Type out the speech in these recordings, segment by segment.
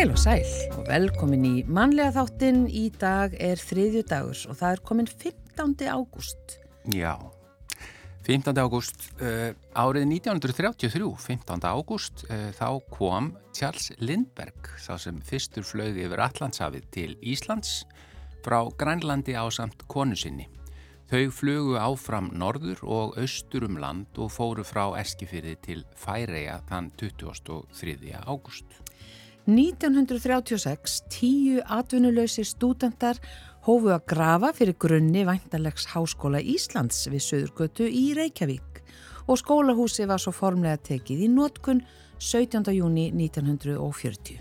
Heil og sæl og velkomin í mannlega þáttinn. Í dag er þriðju dagur og það er komin 15. ágúst. Já, 15. ágúst uh, árið 1933, 15. ágúst, uh, þá kom Charles Lindbergh, sá sem fyrstur flög yfir Allandshafið til Íslands frá Grænlandi á samt konu sinni. Þau flugu áfram norður og austur um land og fóru frá Eskifyrði til Færeia þann 23. ágúst. 1936 tíu atvinnuleysi stúdendar hófu að grafa fyrir grunni væntanlegs Háskóla Íslands við Suðurgötu í Reykjavík og skólahúsi var svo formlega tekið í nótkun 17. júni 1940.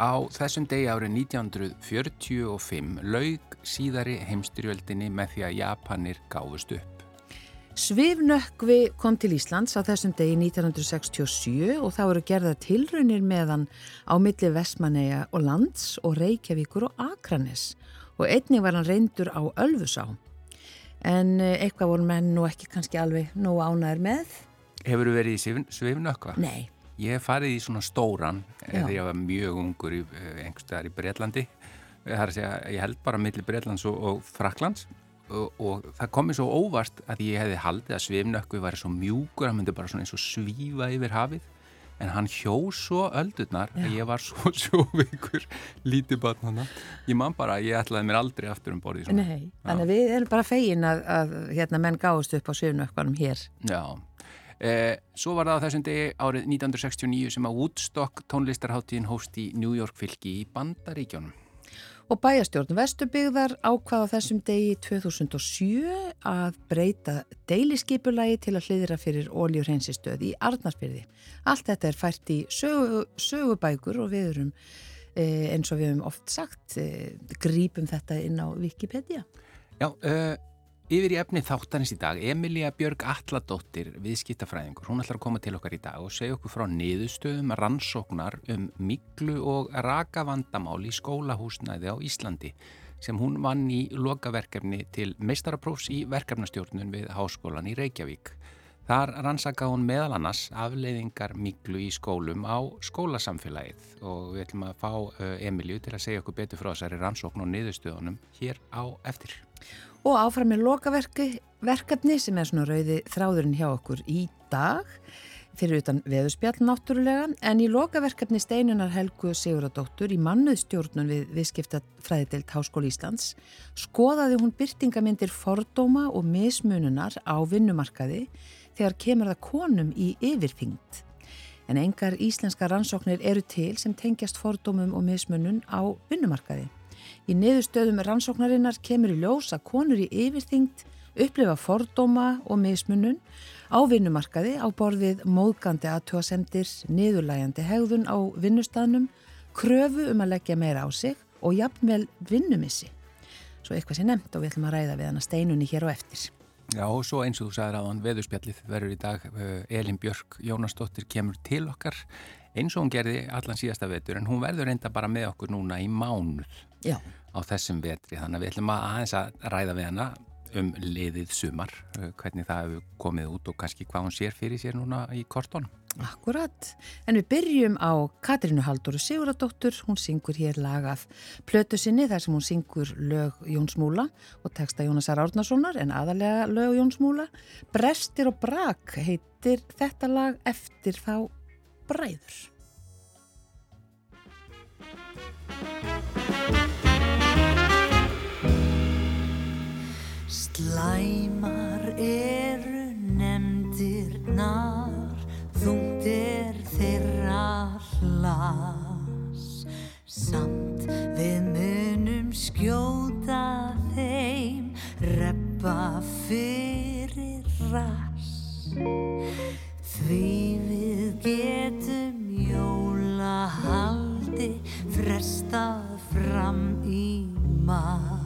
Á þessum degi árið 1945 laug síðari heimstyrjöldinni með því að Japanir gáfust upp. Svifnökkvi kom til Íslands á þessum degi 1967 og þá eru gerða tilraunir meðan á milli Vestmanneia og Lands og Reykjavíkur og Akranes og einnig var hann reyndur á Ölfusá. En eh, eitthvað voru menn nú ekki kannski alveg nú ánæður með. Hefur þú verið í svifnökkva? Nei. Ég hef farið í svona stóran þegar ég var mjög ungur í, eh, einhverstaðar í Breitlandi. Það er að segja, ég held bara millir Breitlands og, og Fraklands og, og það kom mér svo óvart að ég hefði haldið að svifnökkvi væri svo mjúkur, hann myndi bara svona eins og svífa yfir hafið. En hann hjó svo öldurnar Já. að ég var svo sjóveikur lítið batn hann ég man bara að ég ætlaði mér aldrei aftur um borði Nei, þannig að við erum bara fegin að, að hérna, menn gáðust upp á svifnökkvanum hér. Já. Eh, svo var það á þessum degi árið 1969 sem að Woodstock tónlistarháttíðin hóst í New York fylki í Bandaríkjónum. Og bæjastjórn Vesturbygðar ákvaða þessum degi 2007 að breyta deiliskipulagi til að hliðra fyrir óljurheinsistöð í Arnarsbyrði. Allt þetta er fært í sögu, sögubækur og við erum eh, eins og við hefum oft sagt eh, grípum þetta inn á Wikipedia. Já, uh, Yfir í efni þáttanins í dag, Emilia Björg Alladóttir, viðskiptafræðingur, hún ætlar að koma til okkar í dag og segja okkur frá niðurstöðum rannsóknar um miklu og raka vandamál í skólahúsnæði á Íslandi sem hún vann í lokaverkefni til meistaraprófs í verkefnastjórnun við Háskólan í Reykjavík. Þar rannsaka hún meðal annars afleiðingar miklu í skólum á skólasamfélagið og við ætlum að fá Emilju til að segja okkur betur frá þessari rannsókn og niðurstöðunum hér á eftir og áfram með lokaverkefni sem er svona rauði þráðurinn hjá okkur í dag fyrir utan veðuspjall náttúrulega en í lokaverkefni steinunar Helgu Siguradóttur í mannuðstjórnun við viðskiptafræðidelt Háskóli Íslands skoðaði hún byrtingamindir fordóma og mismununar á vinnumarkaði þegar kemur það konum í yfirþyngd. En engar íslenska rannsóknir eru til sem tengjast fordómum og mismunun á vinnumarkaði. Í niðurstöðum rannsóknarinnar kemur í ljós að konur í yfirþyngd upplifa fordóma og mismunun á vinnumarkaði á borðið móðgandi aðtjóðasendir, niðurlægandi hegðun á vinnustafnum, kröfu um að leggja meira á sig og jafnvel vinnumissi. Svo eitthvað sé nefnt og við ætlum að ræða við hana steinunni hér og eftir. Já og svo eins og þú sagði ráðan veðurspjallið verður í dag uh, Elin Björk Jónasdóttir kemur til okkar eins og hún gerði allan síðasta vetur en hún verður reynda bara með okkur núna í mánuð Já. á þessum vetri þannig að við ætlum að aðeins að ræða við hana um liðið sumar uh, hvernig það hefur komið út og kannski hvað hún sér fyrir sér núna í kortónum Akkurat, en við byrjum á Katrínu Halldóru Siguradóttur, hún syngur hér lag af plötu sinni þar sem hún syngur lög Jóns Múla og texta Jónasar Árnasonar en aðalega lög Jóns Múla. Brestir og brak heitir þetta lag eftir þá bræður. Slæmar eru nefndirnar, þungt er þeirra hlas. Samt við munum skjóta þeim, reppa fyrir rass. Því við getum jólahaldi frestað fram í mars.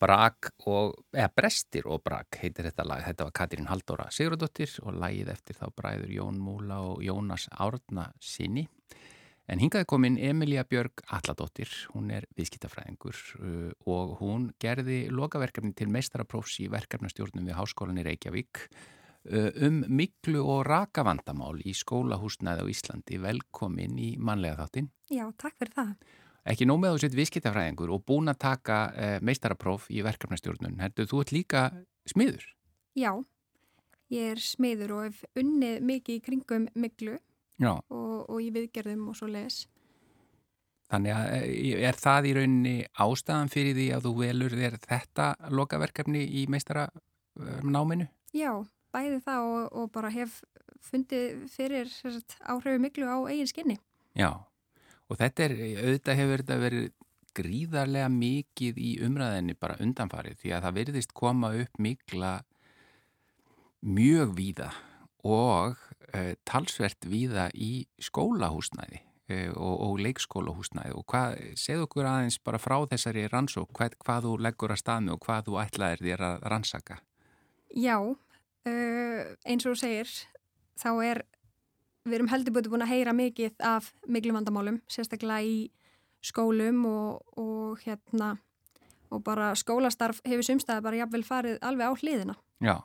Brak og, eða Brestir og Brak heitir þetta lag. Þetta var Katrín Haldóra Sigurðardóttir og lagið eftir þá bræður Jón Múla og Jónas Árna sinni. En hingaði komin Emilia Björg Alladóttir, hún er viðskiptafræðingur uh, og hún gerði lokaverkefni til meistaraprófs í verkefnastjórnum við Háskólan í Reykjavík uh, um miklu og rakavandamál í skólahúsnaði á Íslandi. Velkomin í manlega þáttinn. Já, takk fyrir það. Ekki nóg með þú sett viðskiptafræðingur og búin að taka uh, meistarapróf í verkefnastjórnun. Heldur, þú ert líka smiður? Já, ég er smiður og hef unnið mikið í kringum miklu og, og í viðgerðum og svo les. Þannig að eh, er það í rauninni ástæðan fyrir því að þú velur þér þetta lokaverkefni í meistaranáminu? Já, bæði það og, og bara hef fundið fyrir áhrifu miklu á eigin skinni. Já, og þetta er, auðvitað hefur þetta verið gríðarlega mikið í umræðinni bara undanfarið því að það verðist koma upp mikla mjög víða og uh, talsvert víða í skólahúsnæði uh, og, og leikskólahúsnæði og hvað, segð okkur aðeins bara frá þessari rannsók, hvað, hvað þú leggur að staðnu og hvað þú ætlaðir þér að rannsaka? Já, uh, eins og þú segir, þá er, við erum heldur búin að heyra mikið af miklu vandamálum, sérstaklega í skólum og, og hérna, og bara skólastarf hefur sumstæði bara jafnvel farið alveg á hliðina. Já,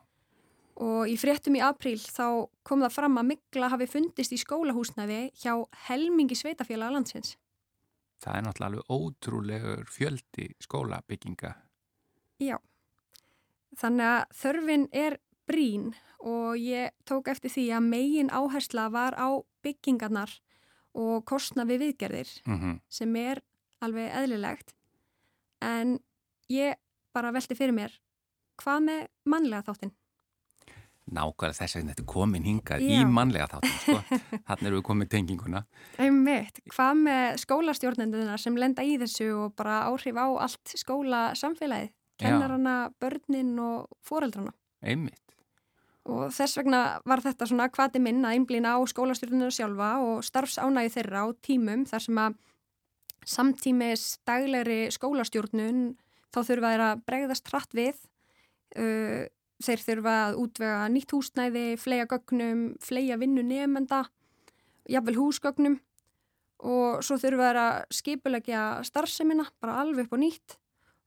Og í fréttum í apríl þá kom það fram að mikla hafi fundist í skólahúsnaði hjá helmingi sveitafélaga landsins. það er náttúrulega alveg ótrúlegur fjöldi skólabygginga. Já, þannig að þörfin er brín og ég tók eftir því að megin áhersla var á byggingarnar og kostna við viðgerðir Mm sem er alveg eðlilegt. En ég bara velti fyrir mér, hvað með mannlega þáttinn? Nákvæmlega þess að þetta komin hingað Já. í mannlega þáttum, sko. Þannig erum við komið tenginguna. Einmitt, hvað með skólastjórnenduna sem lenda í þessu og bara áhrif á allt skóla samfélagið, kennarana, börnin og foreldrana. Einmitt. Og þess vegna var þetta svona hvati minn að einblýna á skólastjórnenduna sjálfa og starfsánægi þeirra á tímum þar sem að samtímis daglegri skólastjórnun þá þurfa þeir að bregðast hratt við. Uh, þeir þurfa að útvega nýtt húsnæði, fleia gögnum, fleia vinnu nefnda, jafnvel húsgögnum og svo þurfa þeir að skipulegja starfsemina bara alveg upp á nýtt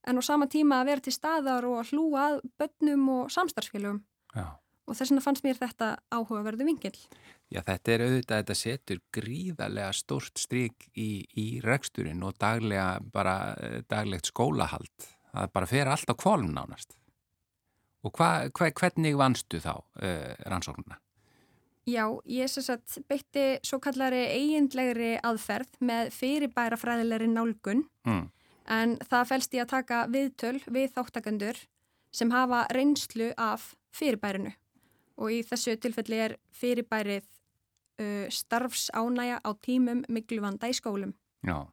en á sama tíma að vera til staðar og að hlúa að börnum og samstarfsfélögum Já. Og þess vegna fannst mér þetta áhugaverðu vingil. Já, þetta er auðvitað, þetta setur gríðarlega stórt stryk í, í reksturinn og daglega, bara eh, daglegt skólahald. Það bara fer allt á kvolum nánast. Og hva, hva, hvernig vannstu þá uh, rannsóknuna? Já, ég sem sagt beitti svo kallari eigindlegri aðferð með fyrirbæra fræðilegri nálgun Mm. en það fælst í að taka viðtöl við þáttakendur sem hafa reynslu af fyrirbærinu og í þessu tilfelli er fyrirbærið uh, starfsánæja á tímum mikluvanda í skólum. Já,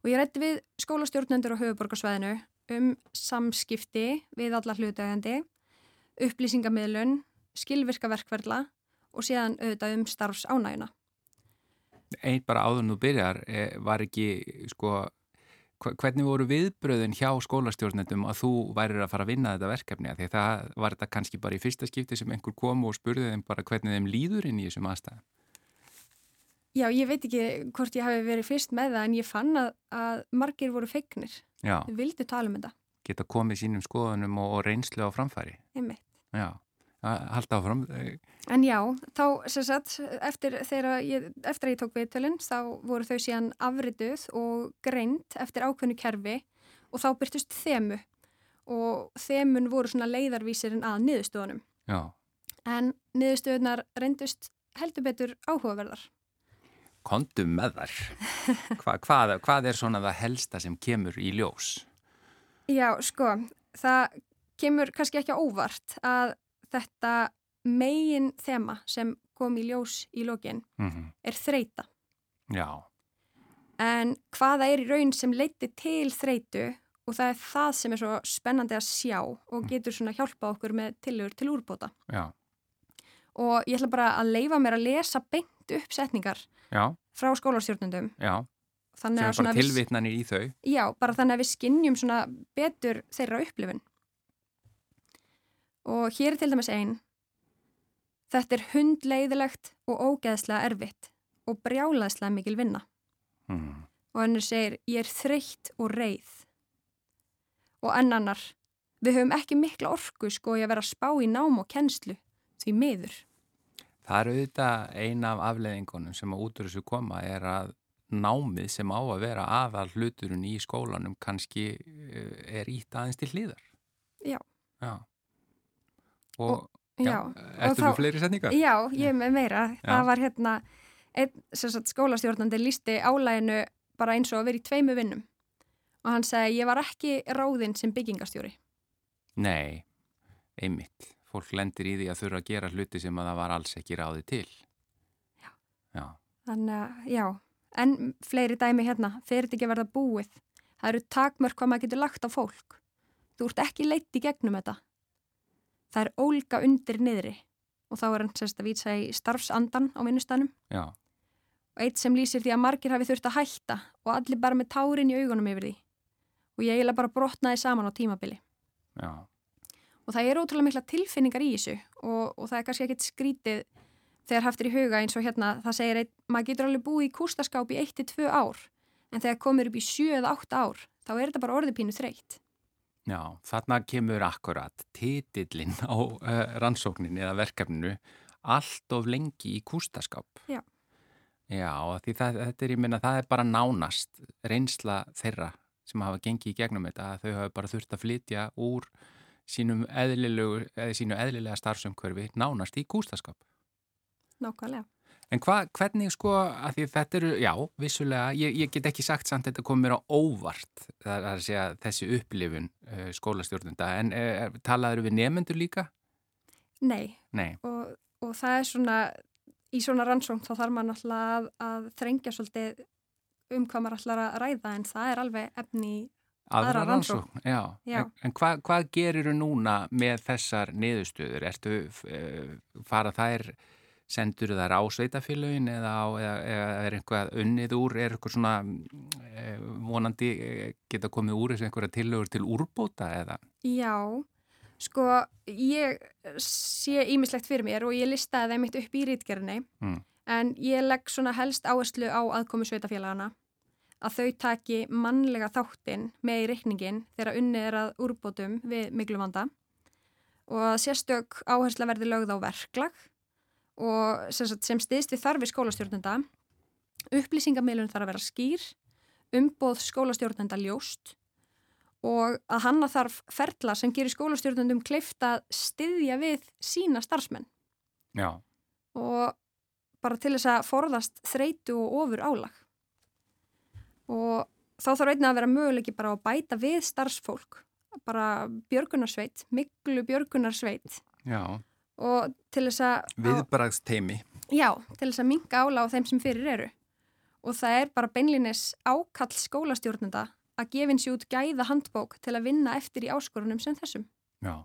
Og ég rætti við skólastjórnendur á höfuborgarsvæðinu um samskipti við alla hlutægandi, upplýsingamiðlun, skilvirka verkverðla og síðan auðvitað um starfsánæguna. Einn bara áður nú byrjar eh, var ekki, sko, hvernig voru viðbröðin hjá skólastjórnendum að þú værir að fara að vinna þetta verkefni? Því að það var þetta kannski bara í fyrsta skipti sem einhver kom og spurði þeim bara hvernig þeim líður inn í þessum aðstæðum. Já, ég veit ekki hvort ég hafi verið fyrst með það en ég fann að, að margir voru fegnir. Já, Þau vildu tala um þetta, geta komið sínum skoðunum og, og reynslu á framfæri. einmitt. Já, að- halda áfram. En já, þá sem sagt, eftir, ég, eftir að ég tók viðtölinn, þá voru þau síðan afrituð og greint eftir ákveðnu kerfi og þá byrtust þemu og þemun voru svona leiðarvísirinn að niðurstöðunum. Já, En niðurstöðunar reyndust heldur betur áhugaverðar. kondum með þar. Hva, hvað, hvað er svona það helsta sem kemur í ljós? Já, sko, það kemur kannski ekki á óvart að þetta megin þema sem kom í ljós í lokin Mm er þreita. Já, En hvaða er í raun sem leiti til þreitu og það er það sem er svo spennandi að sjá og getur svona hjálpa okkur með tillögur til úrbóta. já, Og ég ætla bara að leifa mér að lesa beint upp setningar já, frá skólastjórnundum. já, Þannig að svona tilvitnanir í þau. já, bara þannig að við skinnjum svona betur þeirra upplifun. Og hér er til dæmis einn. Þetta er hundleiðilegt og ógeðslega erfitt og brjálaðslega mikil vinna. Mm. og henni segir ég er þreytt og reið og enn annar við höfum ekki mikla orku sko í að vera að spá í nám og kennslu því miður Það er auðvitað eina af afleðingunum sem að út úr þessu koma er að námið sem á að vera aðal hluturinn í skólanum kannski eh, er ítt aðeins til hlýðar. Já. Já. Og, já, ertu þú fleiri setningar? já ég er með meira Já. það var hérna einn sagt, skólastjórnandi lísti álæginu bara eins og að vera í tveimu vinnum og hann segi ég var ekki ráðinn sem byggingastjóri Nei, einmitt. Fólk lendir í því að þurfa að gera hluti sem að það var alls ekki ráði til. Já. Já. þannig að já en fleiri dæmi hérna fyrir ekki verða búið það eru takmörk hvað maður getur lagt á fólk þú ert ekki leitt í gegnum þetta það er ólga undir niðri. Og þá er hann sérst að vísa í starfsandan á vinnustanum Já. og eitt sem lýsir því að margir hafi þurft að hætta og allir bara með tárin í augunum yfir því. Og ég eiginlega bara brotnaði saman á tímabili. Já. og það er ótrúlega mikla tilfinningar í þessu og, og það er kannski ekkit skrítið þegar haftir í huga eins og hérna það segir einn, maður getur alveg búið í kústaskáp í 1-2 ár en þegar komur upp í 7 eða 8 ár þá er þetta bara orðipínu þreytt Já, þarna kemur akkurat titillin á uh, rannsóknin eða verkefninu allt of lengi í kústaskáp. Já. Já, því það, þetta er, ég minna, það er bara nánast reynsla þeirra sem hafa gengið í gegnum þetta að þau hafa bara þurft að flytja úr sínum eðlilegu, eða sínu eðlilega starfsumkörfi nánast í kústaskáp. nákvæmlega En hva, hvernig sko, að því þetta eru, já, vissulega, ég, ég get ekki sagt samt þetta komið mér á óvart, það er að segja þessi upplifun uh, skólastjórnunda, en uh, talaður við nefendur líka? Nei, Nei, og, og það er svona í svona rannsókn þá þarf maður náttúrulega að, að þrengja svolítið um hvað maður ætlar að ræða en það er alveg efni í aðra rannsókn, já. Já. En, hva, hvað gerir þú núna með þessar niðurstöður? Ertu, uh, fara þær, sendur þær á sveitafélögin eða, eða, eða er einhvað unnið úr, er eitthvað svona uh, vonandi uh, geta komið úr þessu einhverja tillögur til úrbóta eða? Já, sko ég sé ímislegt fyrir mér og ég listaði þeim eitt upp í rítgerðinni Mm. en ég legg svona helst áherslu á aðkomu sveitafélagana að þau taki mannlega þáttinn með í reikningin þegar unnið er að úrbótum við miklu vanda og að sérstök áhersla verði lögð á verklag og sem, sem stiðst við þarfi skólastjórnenda upplýsingamilun þarf að vera skýr umbóð skólastjórnenda ljóst og að hanna þarf ferla sem gerir skólastjórnendum kleift að styðja við sína starfsmenn Já. og bara til þess að forðast þreitu og ofur álag. Og þá þarf einnig að vera möguleiki bara að bæta við starfsfólk, bara björgunarsveit, miklu björgunarsveit Já, og til þess að, viðbragst teimi. já, til þess að minka álag á þeim sem fyrir eru. Og það er bara beinlinis ákall skólastjórnenda að gefin sér út gæða handbók til að vinna eftir í áskorunum sem þessum. Já,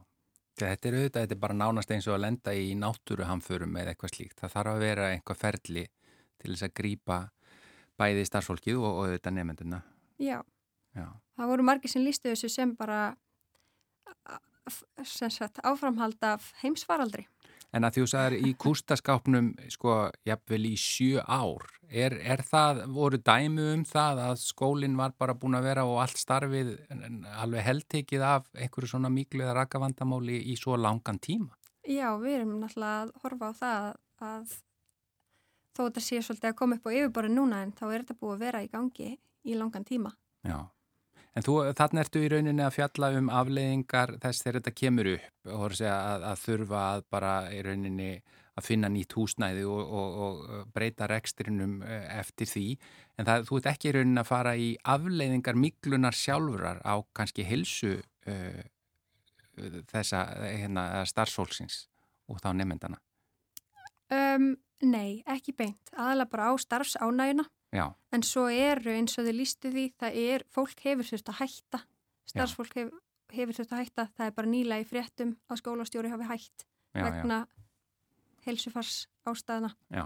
Þetta er auðvitað, þetta er bara nánast eins og að lenda í náttúruhamförum eða eitthvað slíkt. Það þarf að vera eitthvað ferli til þess að grýpa bæði starfsfólkið og, og auðvitað nefnduna. Já, Já, það voru margir sem lístu þessu sem bara sagt, áframhald af heimsfaraldri. En að þú sagðir í kústaskápnum, sko, jafnvel í sjö ár, er, er það, voru dæmu um það að skólinn var bara búin að vera og allt starfið alveg heldtekið af einhverju svona miklu eða rakavandamáli í svo langan tíma? Já, við erum náttúrulega að horfa á það að þó þetta sé svolítið að koma upp á yfirborðin núna en þá er þetta búið að vera í gangi í langan tíma. Já. En þú, þannig ertu í rauninni að fjalla um afleiðingar þess þegar þetta kemur upp og að, að þurfa að bara í rauninni að finna nýtt húsnæði og, og, og breyta rekstrinum eh, eftir því. En það, þú ert ekki í rauninni að fara í afleiðingar miklunar sjálfurar á kannski hilsu uh, þessa hérna, starfsfólksins og þá nefndana. Um, nei, ekki beint. Aðalega bara á starfsánæguna. Já. En svo eru eins og þið lístu því, það er, fólk hefur þurft að hætta, starfsfólk hef, hefur þurft að hætta, það er bara nýlega í fréttum að skólastjóri hafi hætt já, vegna helsufars ástæðina Já.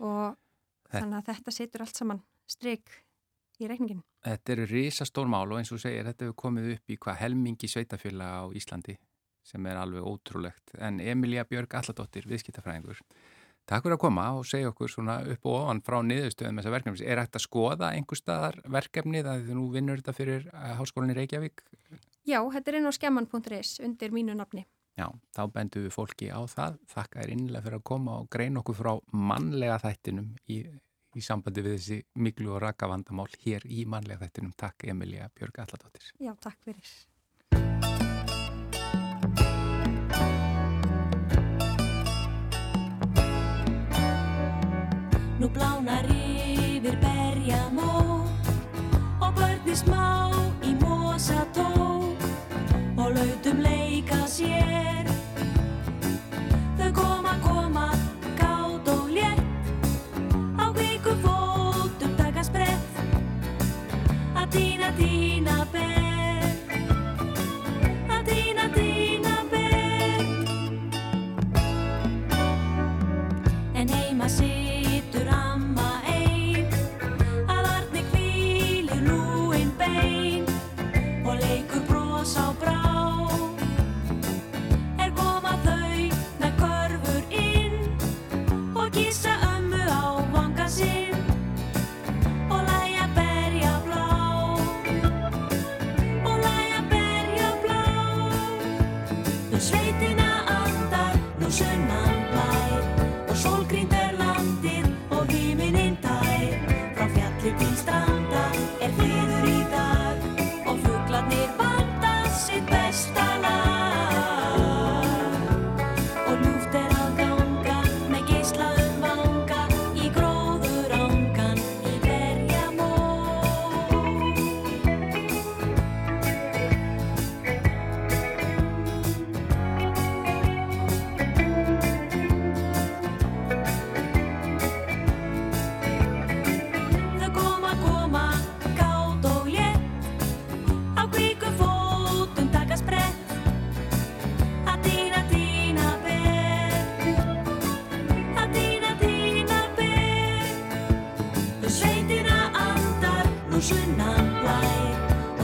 og Þetta- þannig að þetta setur allt saman strik í reikningin. Þetta eru risastór mál og eins og segir, þetta hefur komið upp í hvað helmingi sveitafélag á Íslandi sem er alveg ótrúlegt. En Emilia Björg Alladóttir, viðskiptafræðingur, takk fyrir að koma og segja okkur svona upp og ofan frá niðurstöðum þessa verkefnis. Er hægt að skoða einhver staðar verkefnið að þú nú vinnur þetta fyrir eh, Háskólinni Reykjavík? Já, þetta er inn á skemman.is undir mínu nafni. Já, þá bendum við fólki á það. Þakka er innlega fyrir að koma og greina okkur frá mannlega þættinum í, í sambandi við þessi miklu og raka vandamál hér í mannlega þættinum. Takk Emilia Björg Alladóttir. Já, takk fyrir. Nú blánar yfir berjamó og börni smá í mosató og lautum leika sér.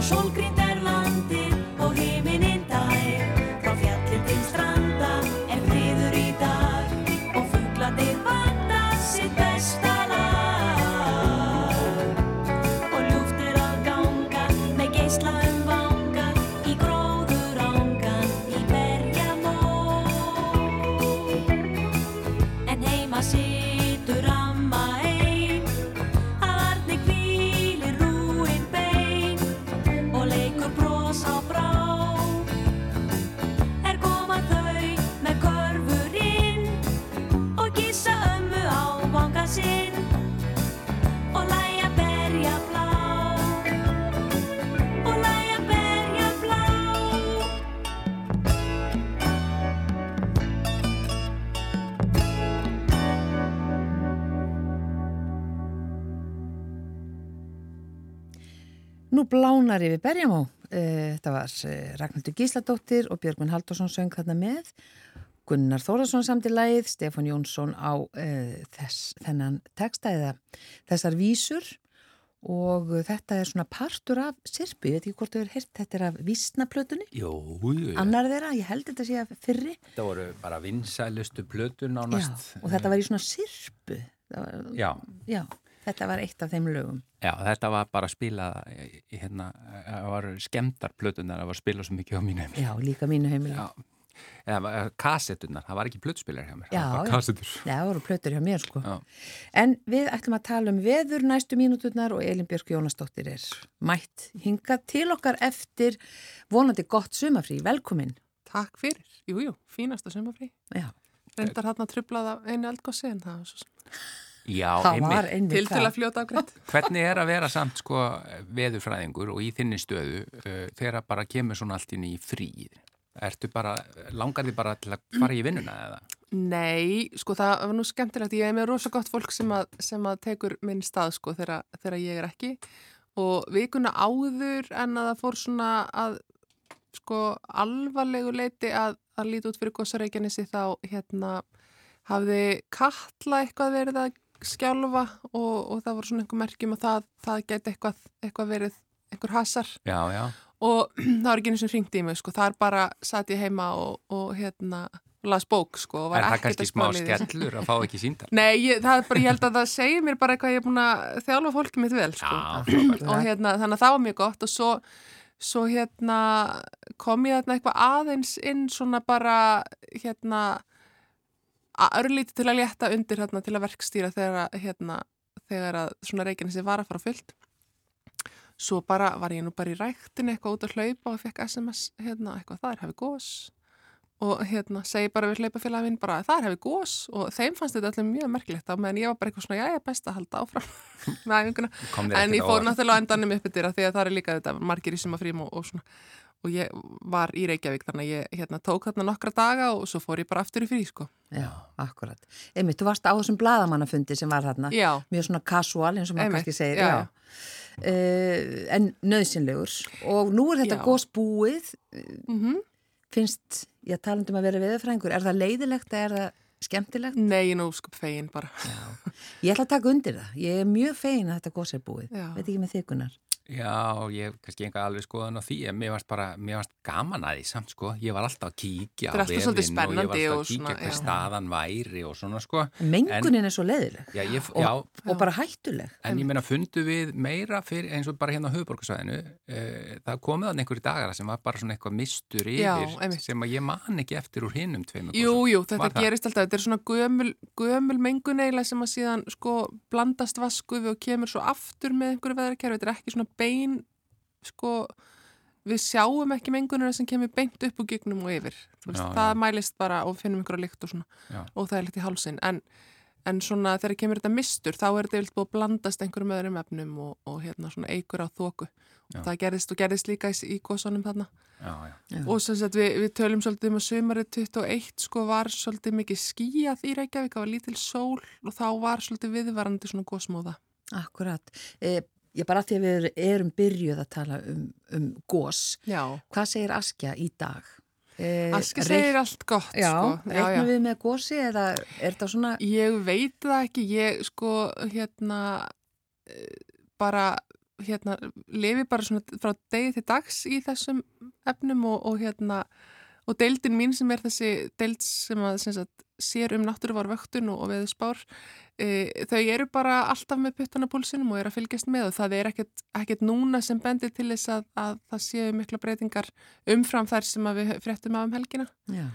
Blær Og blánar yfir Berjamó. Eh, Þetta var eh, Ragnhildur Gísladóttir og Björgvin Haldursson söng þarna með. Gunnar Þórðarsson samt í lagið, Stefán Jónsson á uh, þess, þennan texta eða þessar vísur. Og þetta er svona partur af sirpu, ég veit ekki hvort þau eru hirt, þetta er af vísnaplötunni, Jú, jú, annar þeirra, ég held þetta sé af fyrri. Þetta voru bara vinsælustu plötur já, nánast. og þetta var í svona sirpu, var, Já, já, þetta var eitt af þeim lögum. já, þetta var bara að spila, hérna, það var skemmtar plötunar, það var að spila svo mikið á mínu heimili. Já, líka mínu heimili. Já, eða kassettunar, það var ekki plötspilar hjá mér, Já, það var já. kassettur. Já, það voru plötur hjá mér sko. Já. En við ætlum að tala um veður næstu mínúturnar og Elin Björk Jónasdóttir er mætt hingað til okkar eftir vonandi gott sumafrí. Velkomin. Takk fyrir. Jú, jú, fínasta sumafrí. Já, Reyndar hann að trublaða einu eldgósi en það var svo sem Já, það einmitt. var einmitt til til að fljóta á greitt. Hvernig er að vera samt sko veðurfræðingur og í þinni stöðu uh, þegar bara kemur svona allt inn í frí? Ertu bara, langar þið bara til að fara í vinnuna eða? Nei, sko það var nú skemmtilegt. Ég er með rosa gott fólk sem að, sem að tekur minn stað sko þegar, þegar ég er ekki og vikuna áður en að það fór svona að sko alvarlegu leiti að, að líti út fyrir Gossareikjanissi þá hérna hafði Katla eitthvað verið að skjálfa og, og það voru svona einhver merkjum að það, það geti eitthvað, eitthvað verið einhver hasar Já, já. og það var ekki einu sem hringdi í mig sko, þar bara satt ég heima og, og hérna las bók sko og var Er það ekkert kannski að smá spála í því. skellur að fá ekki síndar? Nei, ég, það er bara, ég held að það segir mér bara eitthvað ég er búin að þjálfa fólkið mitt vel sko. frábært. og hérna, þannig að það var mjög gott og svo, svo hérna kom ég þarna eitthvað aðeins inn svona bara hérna að örlítið til að létta undir hérna til að verkstýra þegar hérna, þegar að svona Reykjanesi var að fara fullt. Svo bara var ég nú bara í ræktin eitthvað út að hlaupa og fekk SMS hérna eitthvað það er hefði gós og hérna segi bara við hlaupafélagin bara það er hefði gós og þeim fannst þetta allir mjög merkilegt á meðan ég var bara eitthvað svona já ég er best að halda áfram með æfinguna. En ég fór náttúrulega endanum upp yfir því að það er líka þetta margir í sumafrým og, og svona og ég var í Reykjavík þannig að ég hérna, tók þarna nokkra daga og svo fór ég bara aftur í frí sko. Já, akkurat. Einmitt, þú varst á þessum bladamannafundi sem var þarna. Já, Mjög svona casual eins og maður kannski segir. já, Já, Uh, en nöðsynlegur. Og nú er þetta Já. gós búið. mm Finnst, ég talandum að vera veðurfræðingur, er það leiðilegt eða er það skemmtilegt? nei, nú skup fegin bara Ég ætla að taka undir það. Ég er mjög fegin að þetta gós er búið. Já. Veit ekki með þykunar. Já, ég hef kannski enga alveg skoðan á því en mér varst bara, mér varst gaman að því samt sko, ég var alltaf að kíkja á vefinn og ég var alltaf að kíkja já. staðan væri og svona sko. Mengunin er svo leiðileg. Já, ég, og, já, og bara hættuleg. en ég meina fundu við meira fyrir eins og bara hérna á höfuborgarsvæðinu e, það komið þannig einhverju dagara sem var bara svona eitthvað mistur Já, yfir sem að ég man ekki eftir úr hinnum tveimur Jú, jú, þetta gerist alltaf, þetta er svona gömul, gömul mengun eiginlega sem að síðan sko og bein sko, við sjáum ekki mengunina sem kemur beint upp úr gegnum og yfir, Þú veist, Já, það já. mælist bara og finnum einhverja lykt og svona Já. og það er litt í hálsin, en En svona þegar kemur þetta mistur þá er þetta vilt búið að blandast einhverjum öðrum efnum og, og hérna svona eigur á þóku. Já. Það gerðist og gerðist líka í, í góðsónum þarna. Já, já, Já. Og sem sagt við, við tölum svolítið um að sömarið 21 sko var svolítið mikið skíjað í Reykjavík, það var lítil sól og þá var svolítið viðvarandi svona góðsmóða. Akkurat. Ég bara að því að við erum byrjuð að tala um, um gós. Já, Hvað segir Askja í dag? E, reik- segir allt gott Já, sko. reiknum við með gósi eða er þetta svona... Ég veit það ekki, ég sko hérna eh, bara hérna lifi bara svona frá degi til dags í þessum efnum og, og hérna og deildin mín sem er þessi deild sem að sem sagt, sér um náttúruvarvöktun og, og veðu spár e, þau eru bara alltaf með puttana púlsinum og eru að fylgjast með og það er ekkert, ekkert núna sem bendir til þess að, að það séu mikla breytingar umfram þær sem við fréttum af um helgina Já,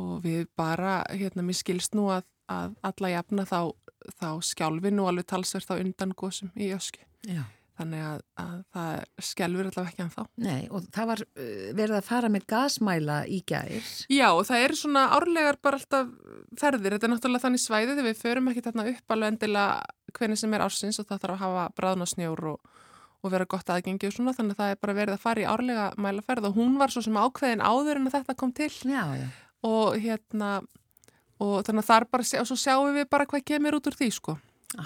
og við bara, hérna, mér skilst nú að, að alla jafna þá, þá skjálfi nú alveg talsvert á undan gósum í ösku. já. Þannig að, að það skjálfur allavega ekki en þá. Nei, og það var uh, verið að fara með gasmæla í gær. Já, og það eru svona árlegar bara alltaf ferðir. Þetta er náttúrulega þannig svæði þegar við förum ekki þarna upp alveg endilega hvernig sem er ársins og það þarf að hafa bráðn og snjór og, og vera gott aðgengi og svona. Þannig að það er bara verið að fara í árlega mælaferð og hún var svo sem ákveðin áður en að þetta kom til. Já, já. og hérna og þannig að þar bara, og svo sjáum við bara hvað kemur út úr því sko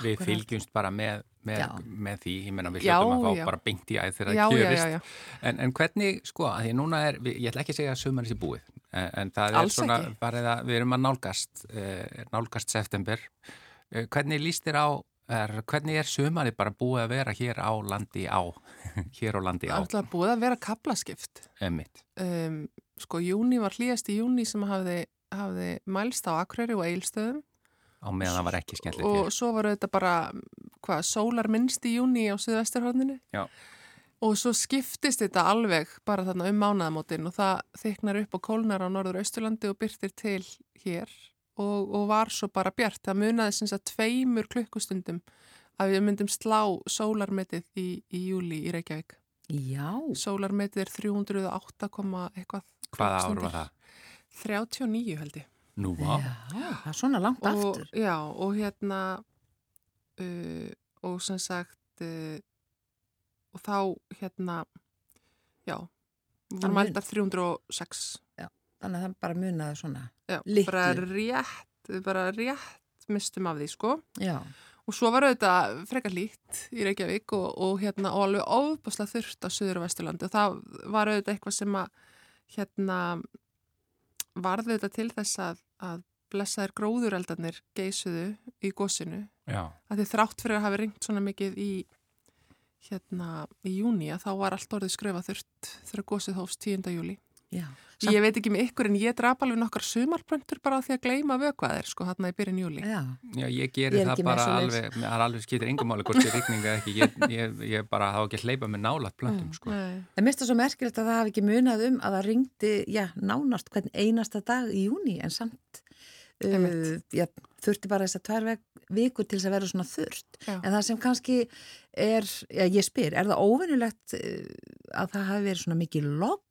Við fylgjumst bara með, með, með því, ég menna við hljóttum að fá já. bara beint í æð þegar það kjörist. En, en hvernig, sko, að því núna er, ég ætla ekki að segja að sumarins er búið, en, en það er Alls svona, ekki. bara það, við erum að nálgast, eh, nálgast september. Eh, hvernig líst þér á, er, hvernig er sumarið bara búið að vera hér á landi á, hér á landi á, er alltaf búið að vera kaplaskipt. emitt? Um, sko, júni var hlýjast í júni sem hafði, hafði mælst á Akureyri og Eilstöðum Á meðan það var ekki skemmtilegt og hér. svo var þetta bara, hvað, sólar minnst í júni á Suðvesturhóðninu. Já. Og svo skiptist þetta alveg bara þarna um mánaðamótin og það þyknar upp og kólnar á norður Austurlandi og byrtir til hér og, og var svo bara bjart. Það munaði sem sagt tveimur klukkustundum að við myndum slá sólarmetið í, í júli í Reykjavík. Já, Sólarmetið er 308, komma eitthvað. Hvaða ár var það? 39 held ég. Nú, já, á, það er svona langt Og, aftur. já, og hérna uh, og sem sagt uh, og þá hérna já, mun- mældar 306 Þannig að það bara munaði svona. já, bara rétt bara rétt mistum af því sko. Já, og svo var auðvitað frekar lít í Reykjavík og, og hérna og alveg ofbáslega þurft á Suður og Vesturlandi. Og það var auðvitað eitthvað sem að hérna varði auðvitað til þess að, að blessaðir gróðureldarnir geisuðu í gósinu já, að því þrátt fyrir að hafa ringt svona mikið í hérna í júni að þá var allt orðið skröfa þurft þegar gósið hófst 10. júli. já. Ég veit ekki með ykkur en ég drap alveg nokkar sumarbröndur bara á því að gleyma vökvaðir sko hérna í byrjun júli. Já, já, ég Ég geri er það bara alveg, það er alveg skiptir engum máli hvort ég rigninga ekki, ég, ég, ég bara þá ekki að hleypa með nálat plöntum, sko. En mér finnst það svo merkilegt að það hafi ekki munað um að það ringdi, já, nánast hvern einasta dag í júni en samt uh, já, þurfti bara þess að tvær vikur til þess að vera svona þurft. Já. En það sem kannski er, já, ég spyr, er það óvinnulegt að það hafi verið svona mikið logn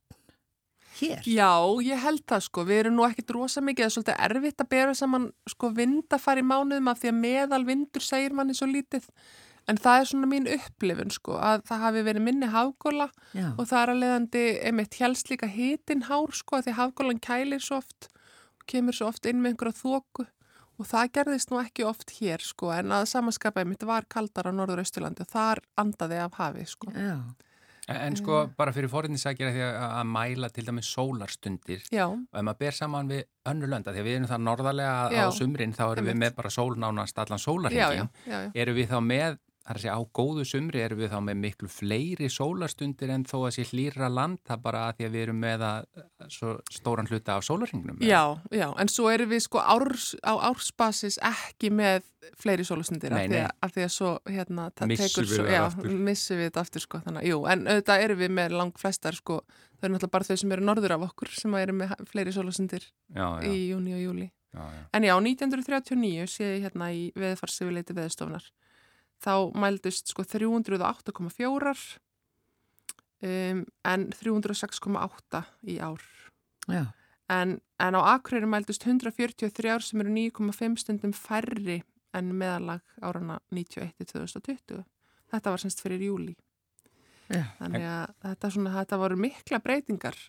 hér? Já, ég held það sko. Við erum nú ekkit rosa mikið, það er svolítið erfitt að bera saman sko vindafari mánuðum af því að meðal vindur segir manni svo lítið. En það er svona mín upplifun sko að það hafi verið minni hafgóla Já, og það er að leiðandi einmitt helst líka hitin hár sko að því hafgólan kælir svo oft og kemur svo oft inn með einhverja þóku og það gerðist nú ekki oft hér sko en að samanskapa einmitt var kaldar á Norður-Austurlandi og þar andaði af hafi sko. já, En, en sko, bara fyrir forðinsækjara því að, að mæla til dæmis sólarstundir. Já, og ef maður ber saman við önnu lönda því að við erum það norðarlega á sumrin þá erum við með bara sólnánast allan sólarhengin erum við þá með, það er að segja á góðu sumri erum við þá með miklu fleiri sólarstundir en þó að sé hlýra land það bara að því að við erum með að, stóran hluta af sólarhengnum Já, já, en svo erum við sko árs, á ársbasis ekki með fleiri sólustundir af, því að- af því að svo hérna það Missum tekur við við þetta aftur sko þannig, að- jú, en auðvitað erum við með lang flestar sko, það eru náttúrulega bara þau sem eru norður af okkur sem eru með fleiri já, í júni og júli. já, já. En já, 1939 sé ég hérna í veðfarsifiliti veðstofnar þá mældust sko 308,4 um, en 306,8 í ár já, en, en á Akureyri mældust 143 sem eru 9,5 stundum færri en meðalag árana 91-2020. Þetta var semst fyrir júli. já. Þannig að þetta, svona, þetta voru mikla breytingar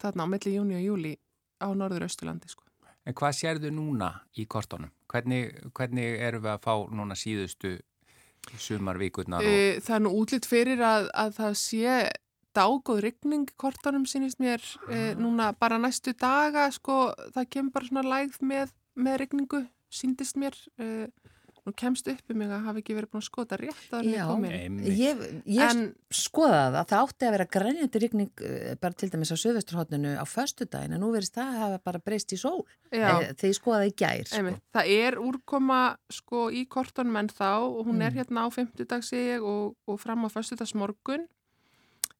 þarna á milli júni og júli á Norður-Austurlandi. Sko. En hvað sérðu núna í kortónum? Hvernig, hvernig erum við að fá núna síðustu sumarvíkurnar og Uh, það er nú útlitt fyrir að, að það sé dágóð rigning í kortunum sínist mér uh, núna bara næstu daga sko það kemur bara svona lægð með, með rigningu síndist mér uh, nú kemst upp um mig að hafa ekki verið búin að skota rétt að það komin. Ég, ég en skoðaði það, það átti að vera grænjandi rigning eh, bara til dæmis á söðvesturhóttinu á föstudaginn en nú verist það að hafa bara breyst í sól Eh, þegar ég skoðaði í gær sko. það er úrkoma sko í kortunum en þá og hún er Mm. hérna á fimmtudag sig og, og fram á föstudagsmorgun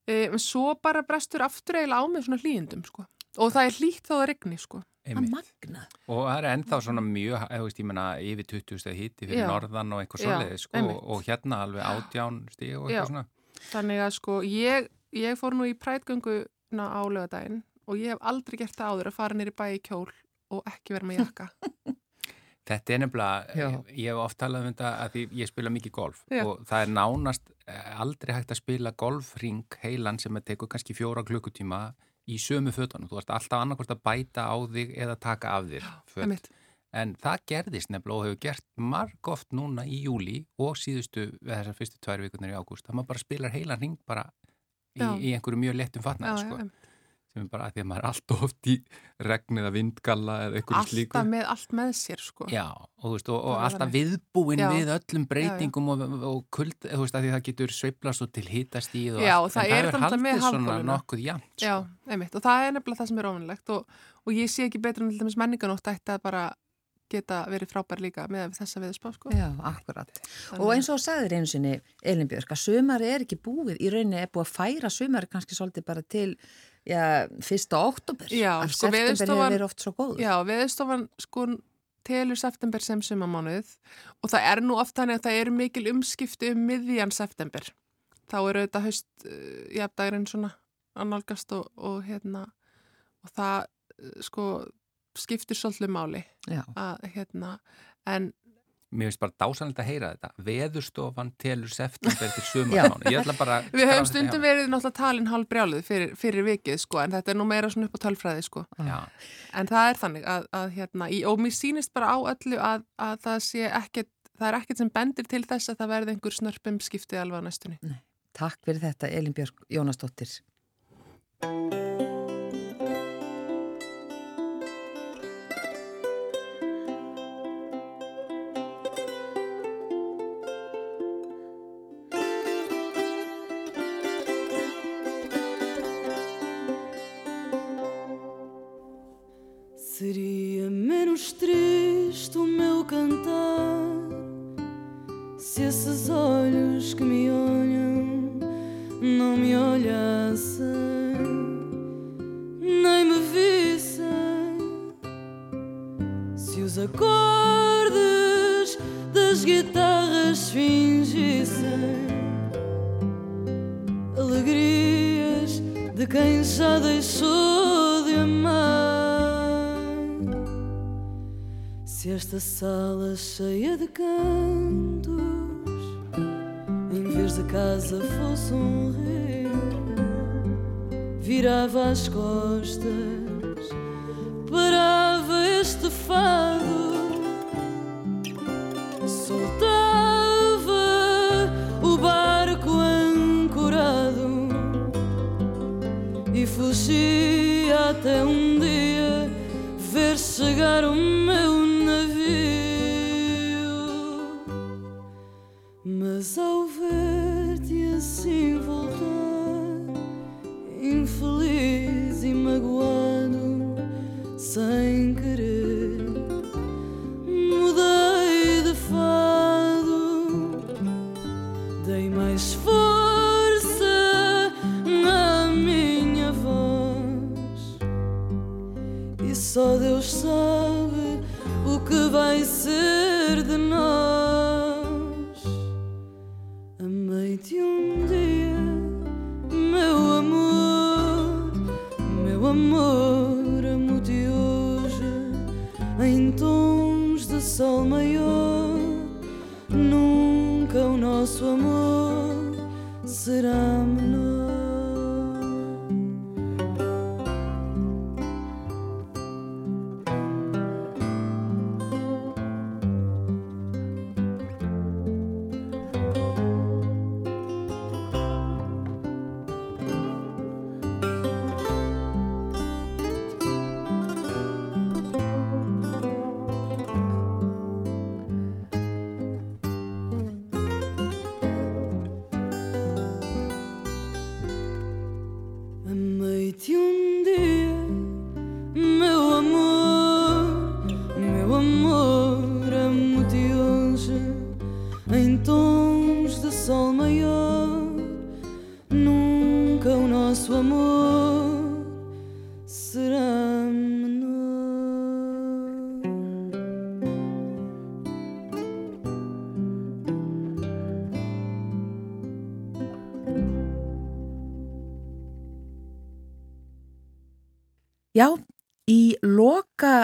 um, svo bara brestur aftur eiginlega á með svona hlýjendum sko og það er hlýtt þó það regni sko að Og það er ennþá svona mjög, eða veist, ég menna, yfir 20 steg hitti fyrir Já. norðan og eitthvað Já, svoleiðis, sko, og, hérna alveg átján stig og Já. eitthvað svona. Þannig að sko ég, ég fór nú í prætgönguna á lögadaginn og ég hef aldrei gert það áður að fara nýri bæ í kjól og ekki vera með jakka. Þetta er nefnilega, Já. ég hef oft talað um þetta að því ég spila mikið golf Já. og það er nánast eh, aldrei hægt að spila golfring heilan sem að tekur kannski fjóra klukkutíma í sömu fötunum. Þú ert alltaf annarkvort að bæta á þig eða taka af þér föt. En það gerðist nefnilega og hefur gert marg oft núna í júli og síðustu þessar fyrstu tvær vikurnar í ágúst. Það maður bara spilar heilan ring bara í, í einhverju mjög lettum fatnaði, sko. Já, Sem er bara að því að maður er allt oft í regn eða vindgalla eða einhverju slíku. alltaf með allt með sér sko. Já, og, veist, og, og Það alltaf þannig. viðbúin Já. við öllum breytingum og, og kuld, þú veist, að því það getur sveiplast og til hitastíð og Já, allt. það En er haldið svona nokkuð jafnt, sko. Já, einmitt, og það er nefnilega það sem er ofinlegt og, og ég sé ekki betur en til dæmis menninganótt ætti að bara geta verið frábær líka með þessa viðspá sko. Já, akkurat. Og eins og sagðir einu sinni Elinbjörg að sömari er ekki búið, í rauninni er búið að færa sömari kannski svolítið bara til já, fyrsta oktober. Já, Af sko, september hefur verið oft svo góður. Já, viðstofan sko telur september sem sumamánuð og það er nú oft þannig að það eru mikil umskipti um miðjan september. Þá eru þetta haust uh, jafndagurinn svona annálgast og, og hérna og það uh, sko skiptir svolítið máli að hérna en Mér finnst bara dásanlega að heyra þetta. Veðurstofan telur september til sumarmánu. Ég ætla bara... við höfum stundum verið náttúrulega talin hálf brjálið fyrir, fyrir vikið sko en þetta er nú meira svona upp á tölfræði sko. Já, En það er þannig að, að hérna, í, og mér sýnist bara á öllu að, að það sé ekkert, það er ekkert sem bendir til þess að það verði einhver snörpum skiptið alveg á næstunni. Takk fyrir þetta Elinbjörg Jónasdóttir. Esta sala cheia de cantos, em vez de casa fosse um rio, virava as costas, parava este fado, soltava o barco ancorado e fugia até um dia ver chegar o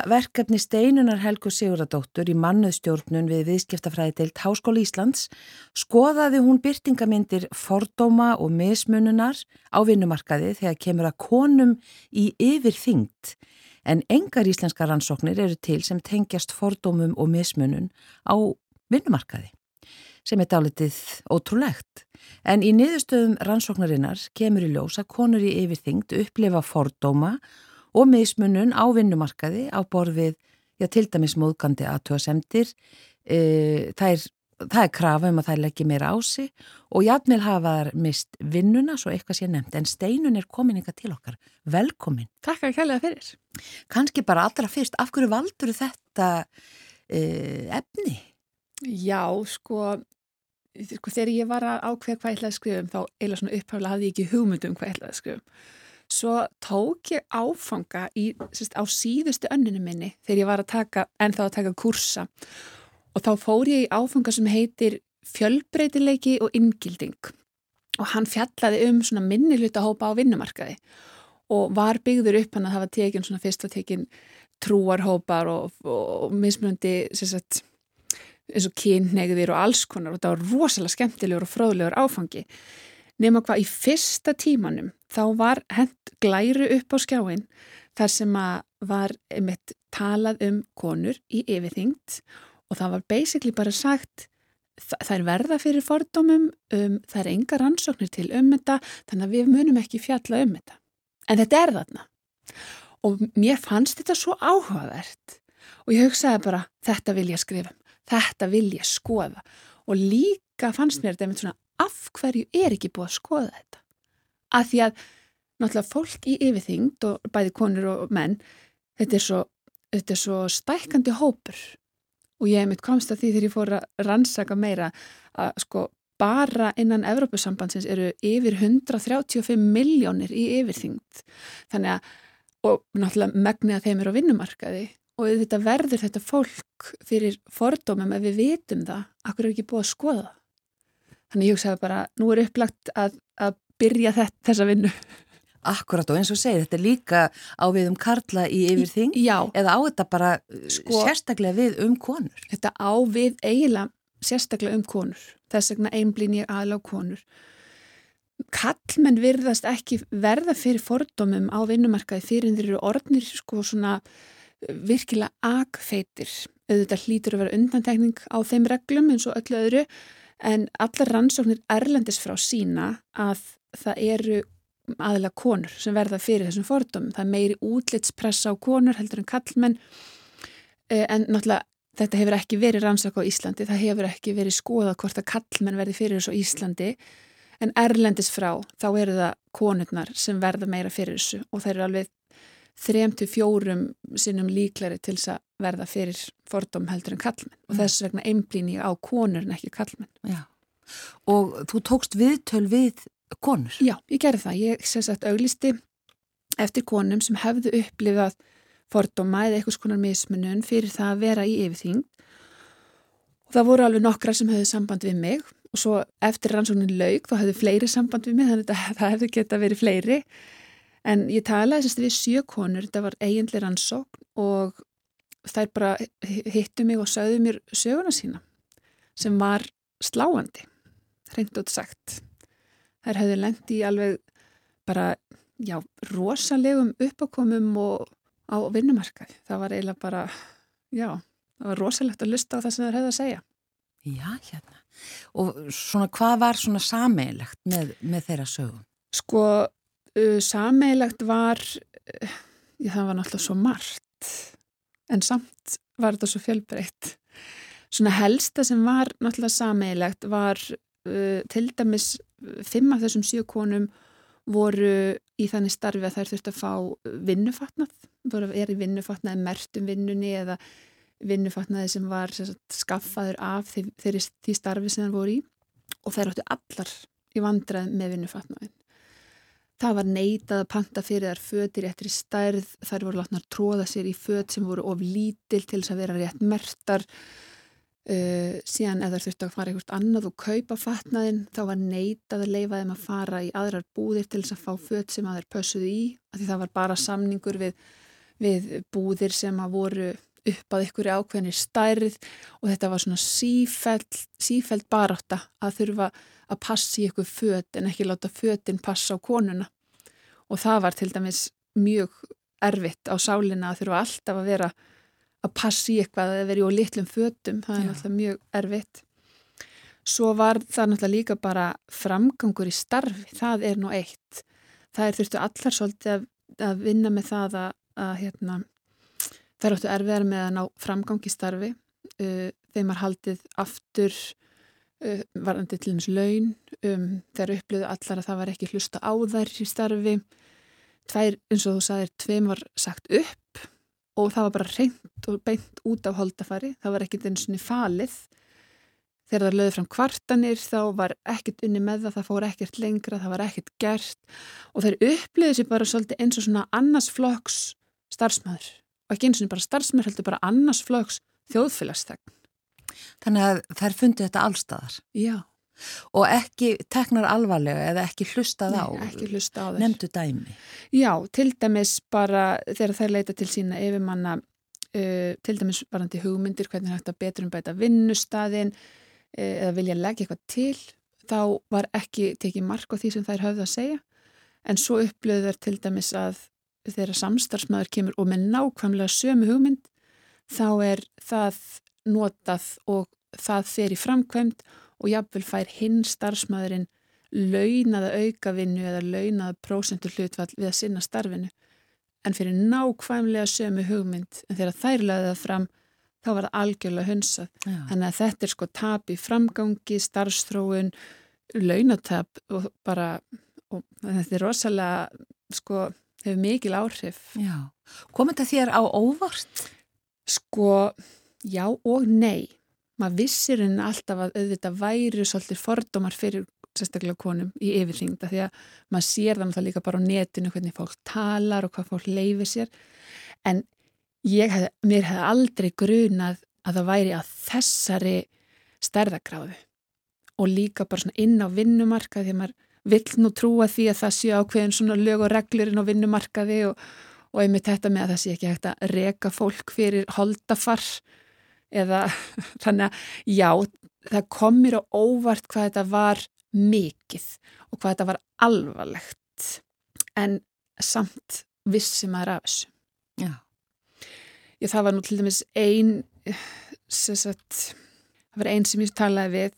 verkefni Steinunar Helgu Siguradóttur í mannuðstjórnun við viðskiptafræði deilt Háskóla Íslands skoðaði hún byrtingamindir fordóma og mismununar á vinnumarkaði þegar kemur að konum í yfirþyngd En engar íslenska rannsóknir eru til sem tengjast fordómum og mismunun á vinnumarkaði sem er dálitið ótrúlegt. En í niðurstöðum rannsóknarinnar kemur í ljós að konur í yfirþyngd upplifa fordóma og mismunun á vinnumarkaði á borfið, já til dæmis móðgandi aðtöðasemdir, e, það er það er krafa um að það leggja meira á sig og jafnvel hafa þar mist vinnuna svo eitthvað sé nefnt en steinun er komin eitthvað til okkar. Velkomin. Takk að kælega fyrir. Kanski bara allra fyrst, af hverju valdur þetta e, efni? Já, sko, sko, þegar ég var að ákveða hvað ég ætlaði að skrifum þá eila svona upphaflega hafði ég ekki hugmyndum hvað ég ætlaði að skrifum. Svo tók ég áfanga í, sérst, á síðustu önninu minni þegar ég var að taka, en þá að taka kursa og þá fór ég í áfanga sem heitir fjölbreytileiki og inngilding. Og hann fjallaði um svona minni hlutahópa á vinnumarkaði og var byggður upp hann að var tekin svona fyrst var tekin trúarhópar og, og, og mismunandi sagt, eins og kynnegðir og alls konar. Og það var rosalega skemmtilegur og fróðlegur áfangi nema hvað í fyrsta tímanum þá var hend glæru upp á skjáin þar sem að var einmitt talað um konur í yfirþyngt og það var basically bara sagt það er verða fyrir fordómum um, það er enga rannsóknir til um þetta þannig að við munum ekki fjalla um þetta. En þetta er þarna. Og mér fannst þetta svo áhugavert og ég hugsaði bara þetta vil ég skrifa, um, þetta vil ég skoða. Og líka fannst mér þetta með svona af hverju er ekki búið að skoða þetta? Að því að náttúrulega fólk í yfirþyngd og bæði konur og menn þetta er svo, þetta er svo stækandi hópur. Og ég hef mitt komst að því þegar ég fór að rannsaka meira að sko bara innan Evrópusambandsins eru yfir 135 miljónir í yfirþyngd. Þannig að og náttúrulega megnið að þeim eru á vinnumarkaði. Og þetta verður þetta fólk fyrir fordómum ef við vitum það, akkur er ekki búið að skoða þannig ég hugsaði bara nú er upplagt að, að byrja þetta, þessa vinnu Akkurat og eins og segir, þetta er líka á við um karla í yfirþing eða á þetta bara uh, sko, sérstaklega við um konur? Þetta á við eiginlega sérstaklega um konur. Þess vegna einblýn ég aðlá konur. Kallmenn virðast ekki verða fyrir fordómum á vinnumarkaði fyrir þeir eru orðnir sko svona uh, virkilega agfeitir. Auðvitað hlýtur að vera undantekning á þeim reglum eins og öllu öðru en allar rannsóknir erlendis frá sína að það eru aðlega konur sem verða fyrir þessum fordómum. Það er meiri útlitspressa á konur heldur en kallmenn eh, en náttúrulega þetta hefur ekki verið rannsaka á Íslandi, það hefur ekki verið skoðað hvort að kallmenn verði fyrir þessu á Íslandi. En erlendis frá þá eru það konurnar sem verða meira fyrir þessu og það eru alveg þrem til fjórum sinnum líklari til þess að verða fyrir fordóm heldur en kallmenn og mm. þess vegna einblýni á konur en ekki kallmenn. Já. Og þú tókst viðtöl við konur? Já, ég gerði það. Ég sem sagt auglisti eftir konum sem hefðu upplifað fordóma eða eitthvað skonar mismunum fyrir það að vera í yfirþyngd og það voru alveg nokkra sem hefðu samband við mig og svo eftir rannsóknin laug þá hefðu fleiri samband við mig þannig að það hefðu geta verið fleiri en ég talaði sérst við sjö konur, þetta var eiginlega rannsókn og þær bara hittu mig og sögðu mér söguna sína sem var sláandi, reynd og sagt þær hefðu lendi í alveg bara, já, rosalegum uppákomum og á vinnumarkaði. Það var eiginlega bara, já, það var rosalegt að lusta á það sem þær hefðu að segja. Já, hérna. Og svona, hvað var svona sameilegt með, með þeirra sögum? Sko, uh, sameilegt var, uh, það var náttúrulega svo margt, en samt var þetta svo fjölbreytt. Svona helsta sem var náttúrulega sameilegt var uh, til dæmis fimm af þessum sjö konum voru í þannig starfi að þær þurfti að fá vinnufatnað, voru að vera í vinnufatnaði mertum vinnunni eða vinnufatnaði sem var sagt, skaffaður af þeirri því starfi sem þær voru í og þær áttu allar í vandrað með vinnufatnaðin. Það var neitað að panta fyrir þær fötir í stærð, þær voru látnar tróða sér í föt sem voru of lítil til þess að vera rétt mertar Uh, síðan ef það þurfti að fara einhvert annað og kaupa fatnaðinn þá var neitað að leifa þeim að fara í aðrar búðir til þess að fá fött sem að þeir pössuðu í af því það var bara samningur við, við búðir sem að voru upp að ykkur ákveðinir stærð og þetta var svona sífæld, sífæld barátta að þurfa að passi ykkur fött en ekki láta föttin passa á konuna og það var til dæmis mjög erfitt á sálinna að þurfa alltaf að vera að passi eitthvað að vera í litlum fötum, það er náttúrulega mjög erfitt. Svo var það náttúrulega líka bara framgangur í starfi, það er nú eitt. Það er þurftu allar svolítið að, að vinna með það að, að hérna, það er áttu erfiðar með að ná framgang í starfi. Uh, þeim var haldið aftur uh, varandi til dæmis laun um, þegar upplöðu allar að það var ekki hlusta á þær í starfi. Tvær, eins og þú sagðir, tveim var sagt upp og það var bara reynd og beint út á holdafari. Það var ekkit eins og falið. Þegar það löði fram kvartanir þá var ekkit unni með það, það fór ekkert lengra það var ekkert gert og þeir upplöðu sér bara svolítið eins og svona annars flokks starfsmæður og ekki eins og bara starfsmæður heldur bara annars flokks þjóðfélagsþegn Þannig að þær fundi þetta allstaðar Já, og ekki teknar alvarlega eða ekki hlustað á. Nei, ekki hlusta á þær. Nefndu dæmi. Já, til dæmis bara þegar þær leita til sína yfirmanna, uh, til dæmis varandi hugmyndir, hvernig hægt að betur um bæta vinnustadin uh, eða vilja leggja eitthvað til, þá var ekki tekið mark á því sem þær höfðu að segja. En svo upplöðu þær til dæmis að þegar samstarfsmaður kemur og með nákvæmlega sömu hugmynd, þá er það notað og það fer í framkvæmt og jafnvel fær hinn starfsmaðurinn launaða aukavinnu eða launaða prósentur hlutfall við að sinna starfinu en fyrir nákvæmlega sömu hugmynd en þegar þær laði það fram þá var það algjörlega hunsað Já. þannig að þetta er sko tap í framgangi starfstróun, launatap og bara og þetta er rosalega sko hefur mikil áhrif Já. Kom þetta þér á óvart? Sko, já og nei. Maður vissir henni alltaf að auðvitað væri svolítið fordómar fyrir sérstaklega konum í yfirþyngda því að maður sér það náttúrulega líka bara á netinu hvernig fólk talar og hvað fólk leifir sér. En ég hef, mér hefði aldrei grunað að það væri að þessari stærðagráðu og líka bara svona inn á vinnumarka því að maður vill nú trúa því að það sé ákveðin svona lög og reglur inn á vinnumarkaði og og einmitt þetta með að það sé ekki hægt að reka fólk fyrir holdafar eða þannig að já, það kom mér á óvart hvað þetta var mikið og hvað þetta var alvarlegt en samt vissi maður af þessu. Já. Ég, það var nú til dæmis ein sem sagt, það var ein sem ég talaði við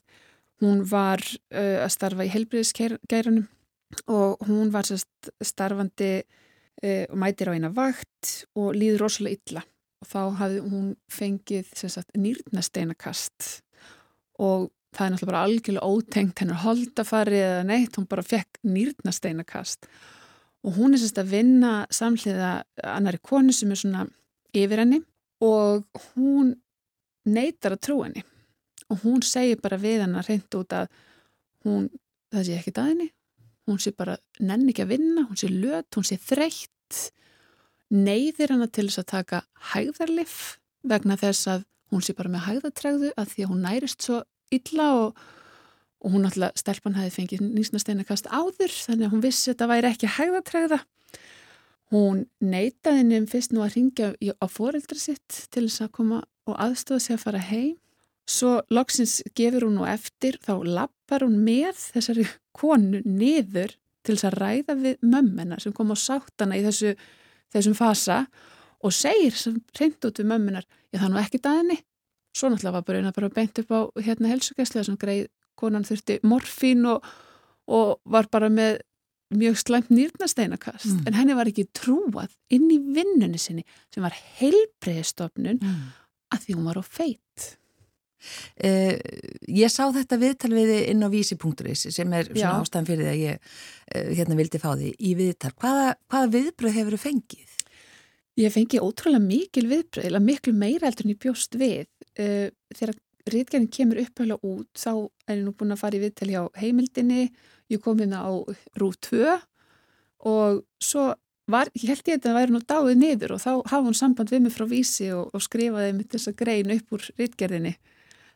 hún var uh, að starfa í helbriðisgæranum og hún var sérst starfandi uh, og mætir á eina vakt og líður rosalega illa. Og þá hafði hún fengið sagt, nýrnasteinakast og það er náttúrulega bara algjörlega ótengt hennar holdafari eða neitt, hún bara fekk nýrnasteinakast. Og hún er sérst að vinna samhliða annari konu sem er svona yfir henni og hún neytar að trú henni og hún segir bara við hennar reynd út að hún, það sé ekki að henni hún sé bara nenni ekki að vinna, hún sé löt, hún sé þreytt, neyðir hana til þess að taka hægðarlif vegna þess að hún sé bara með hægðartregðu að því að hún nærist svo illa og, og hún alltaf, stelpan hafi fengið nýsnasteinakast áður þannig að hún vissi að þetta væri ekki hægðartregða. Hún neytaði nefn fyrst nú að ringja á foreldra sitt til þess að koma og aðstofa sig að fara heim. Svo loksins gefur hún nú eftir, þá lappar hún með þessari konu niður til þess að ræða við mömmina sem kom á sáttana í þessu, þessum fasa og segir sem reynd út við mömminar, ég það nú ekki dæðinni. Svo náttúrulega var bara, bara beint upp á hérna helsugæslega sem greið konan þurfti morfín og, og var bara með mjög slæmt nýrnasteinakast Mm. en henni var ekki trúað inn í vinnunni sinni sem var heilbreyðstofnun Mm. að því hún var á feit. Uh, ég sá þetta viðtal við inn á vísi.is sem er svona Já. ástæðan fyrir því að ég uh, hérna vildi fá því í viðtal. Hvaða, hvaða viðbröð hefur þú fengið? Ég fengi ótrúlega mikil viðbröð, eða miklu meira heldur en ég bjóst við. Uh, þegar rítgerðin kemur upphæfla út, þá er ég nú búin að fara í viðtal hjá heimildinni, ég kom hérna á Rúf 2 og svo var, ég held ég að það væri nú dáið niður og þá hafa hún samband við mig frá vísi og, og skrifaði mitt þessa grein upp úr rítgerðinni.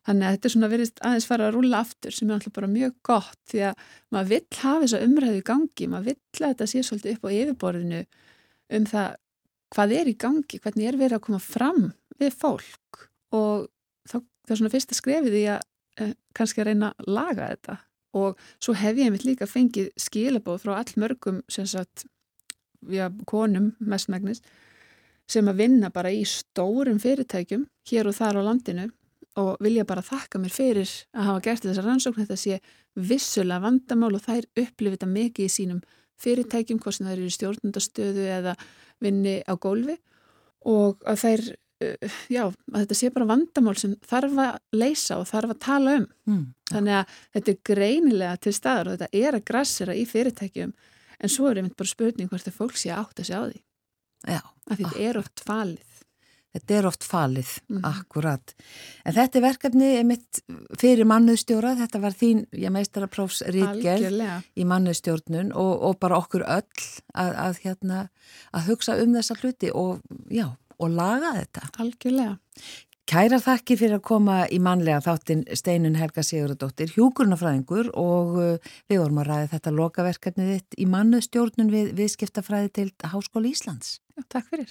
Þannig að þetta er svona verið aðeins fara að rúla aftur sem er alltaf bara mjög gott því að maður vill hafa þessa umræðu í gangi, maður vill að þetta sé svolítið upp á yfirborðinu um það hvað er í gangi, hvernig er verið að koma fram við fólk. Og þá það er svona fyrsta skrefið í að eh, kannski að reyna að laga þetta. Og svo hef ég mitt líka fengið skilabóð frá all mörgum sem sagt já, konum mestmægnis sem að vinna bara í stórum fyrirtækjum hér og þar á landinu og vilja bara þakka mér fyrir að hafa gert þessar rannsókn. Þetta sé vissulega vandamál og þær upplifið þetta mikið í sínum fyrirtækjum hvort sem þær eru í stjórnundastöðu eða vinni á gólfi. Og að þær uh, já, að þetta sé bara vandamál sem þarf að leysa og þarf að tala um. Mm. þannig að þetta er greinilega til staðar og þetta er að grassera í fyrirtækjum. En svo er einmitt bara spurning hvort það fólk sé að átta sig á því. Já, að þetta er oft falið þetta er oft falið, Mhm. akkurat. En þetta er verkefni mitt fyrir mannuðstjóra, þetta var þín, ég meistara prófs rítgerð algjörlega, í mannuðstjórnun og, og bara okkur öll að, að, hérna, að hugsa um þessa hluti og, já, og laga þetta. algjörlega Kæra þakki fyrir að koma í mannlega þáttin Steinun Helga Sigurðardóttir, hjúkurnafræðingur og uh, við vorum að ræða þetta lokaverkefnið þitt í mannuðstjórnun við viðskiptafræði til Háskóli Íslands. já, takk fyrir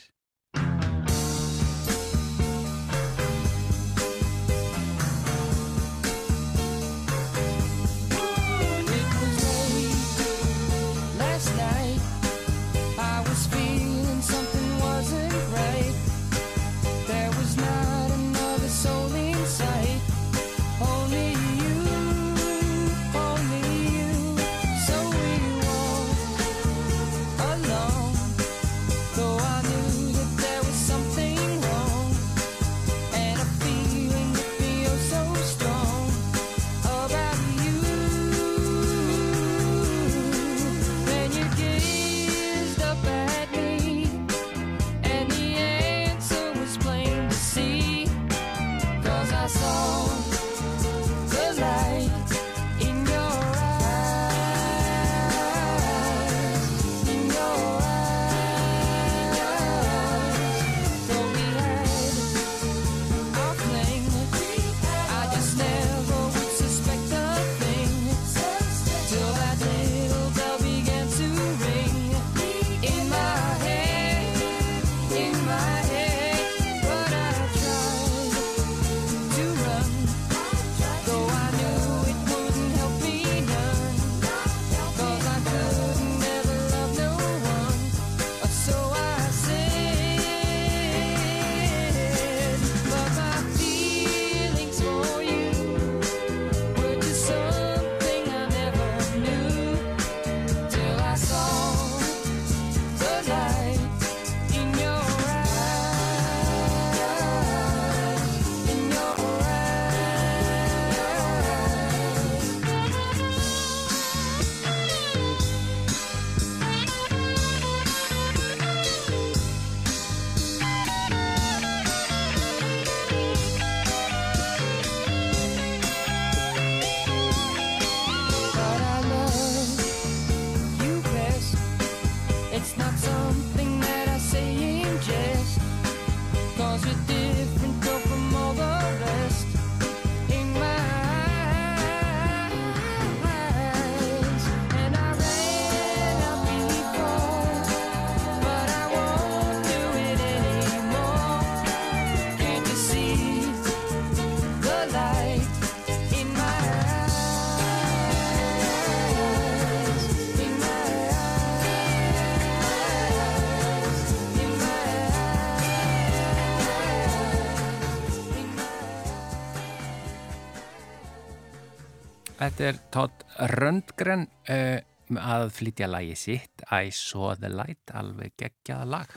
Þetta er Todd Röndgren uh, að flytja lagi sitt I Saw the Light, alveg geggjaða lag.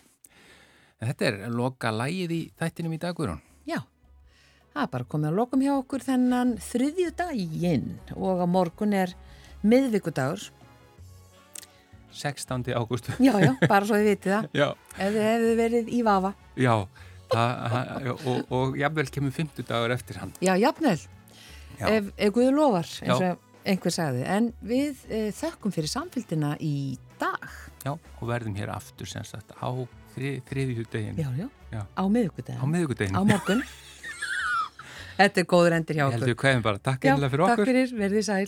Þetta er loka lagið í þættinum í dagur. Já, það er bara komið að lokum hjá okkur þennan þriðju daginn og á morgun er miðvikudagur. 16. ágústu. Já, já, bara svo þið vitið það. Já, Ef þið hefðu verið í vafa. já. Það, það- og, og jafnvel kemur 50 dagur eftir hann. Já, jafnvel. Ef, ef Guður lofar, eins og einhver sagði. En við e, þökkum fyrir samfélgina í dag. Já, og verðum hér aftur sem sagt á þrið, þriðju degin. Já, já, Já. á miðvikudaginn. Á. Á morgun. Þetta er góður endir hjá okkur. heldur. Takk Já, fyrir takk fyrir, verðið sæl.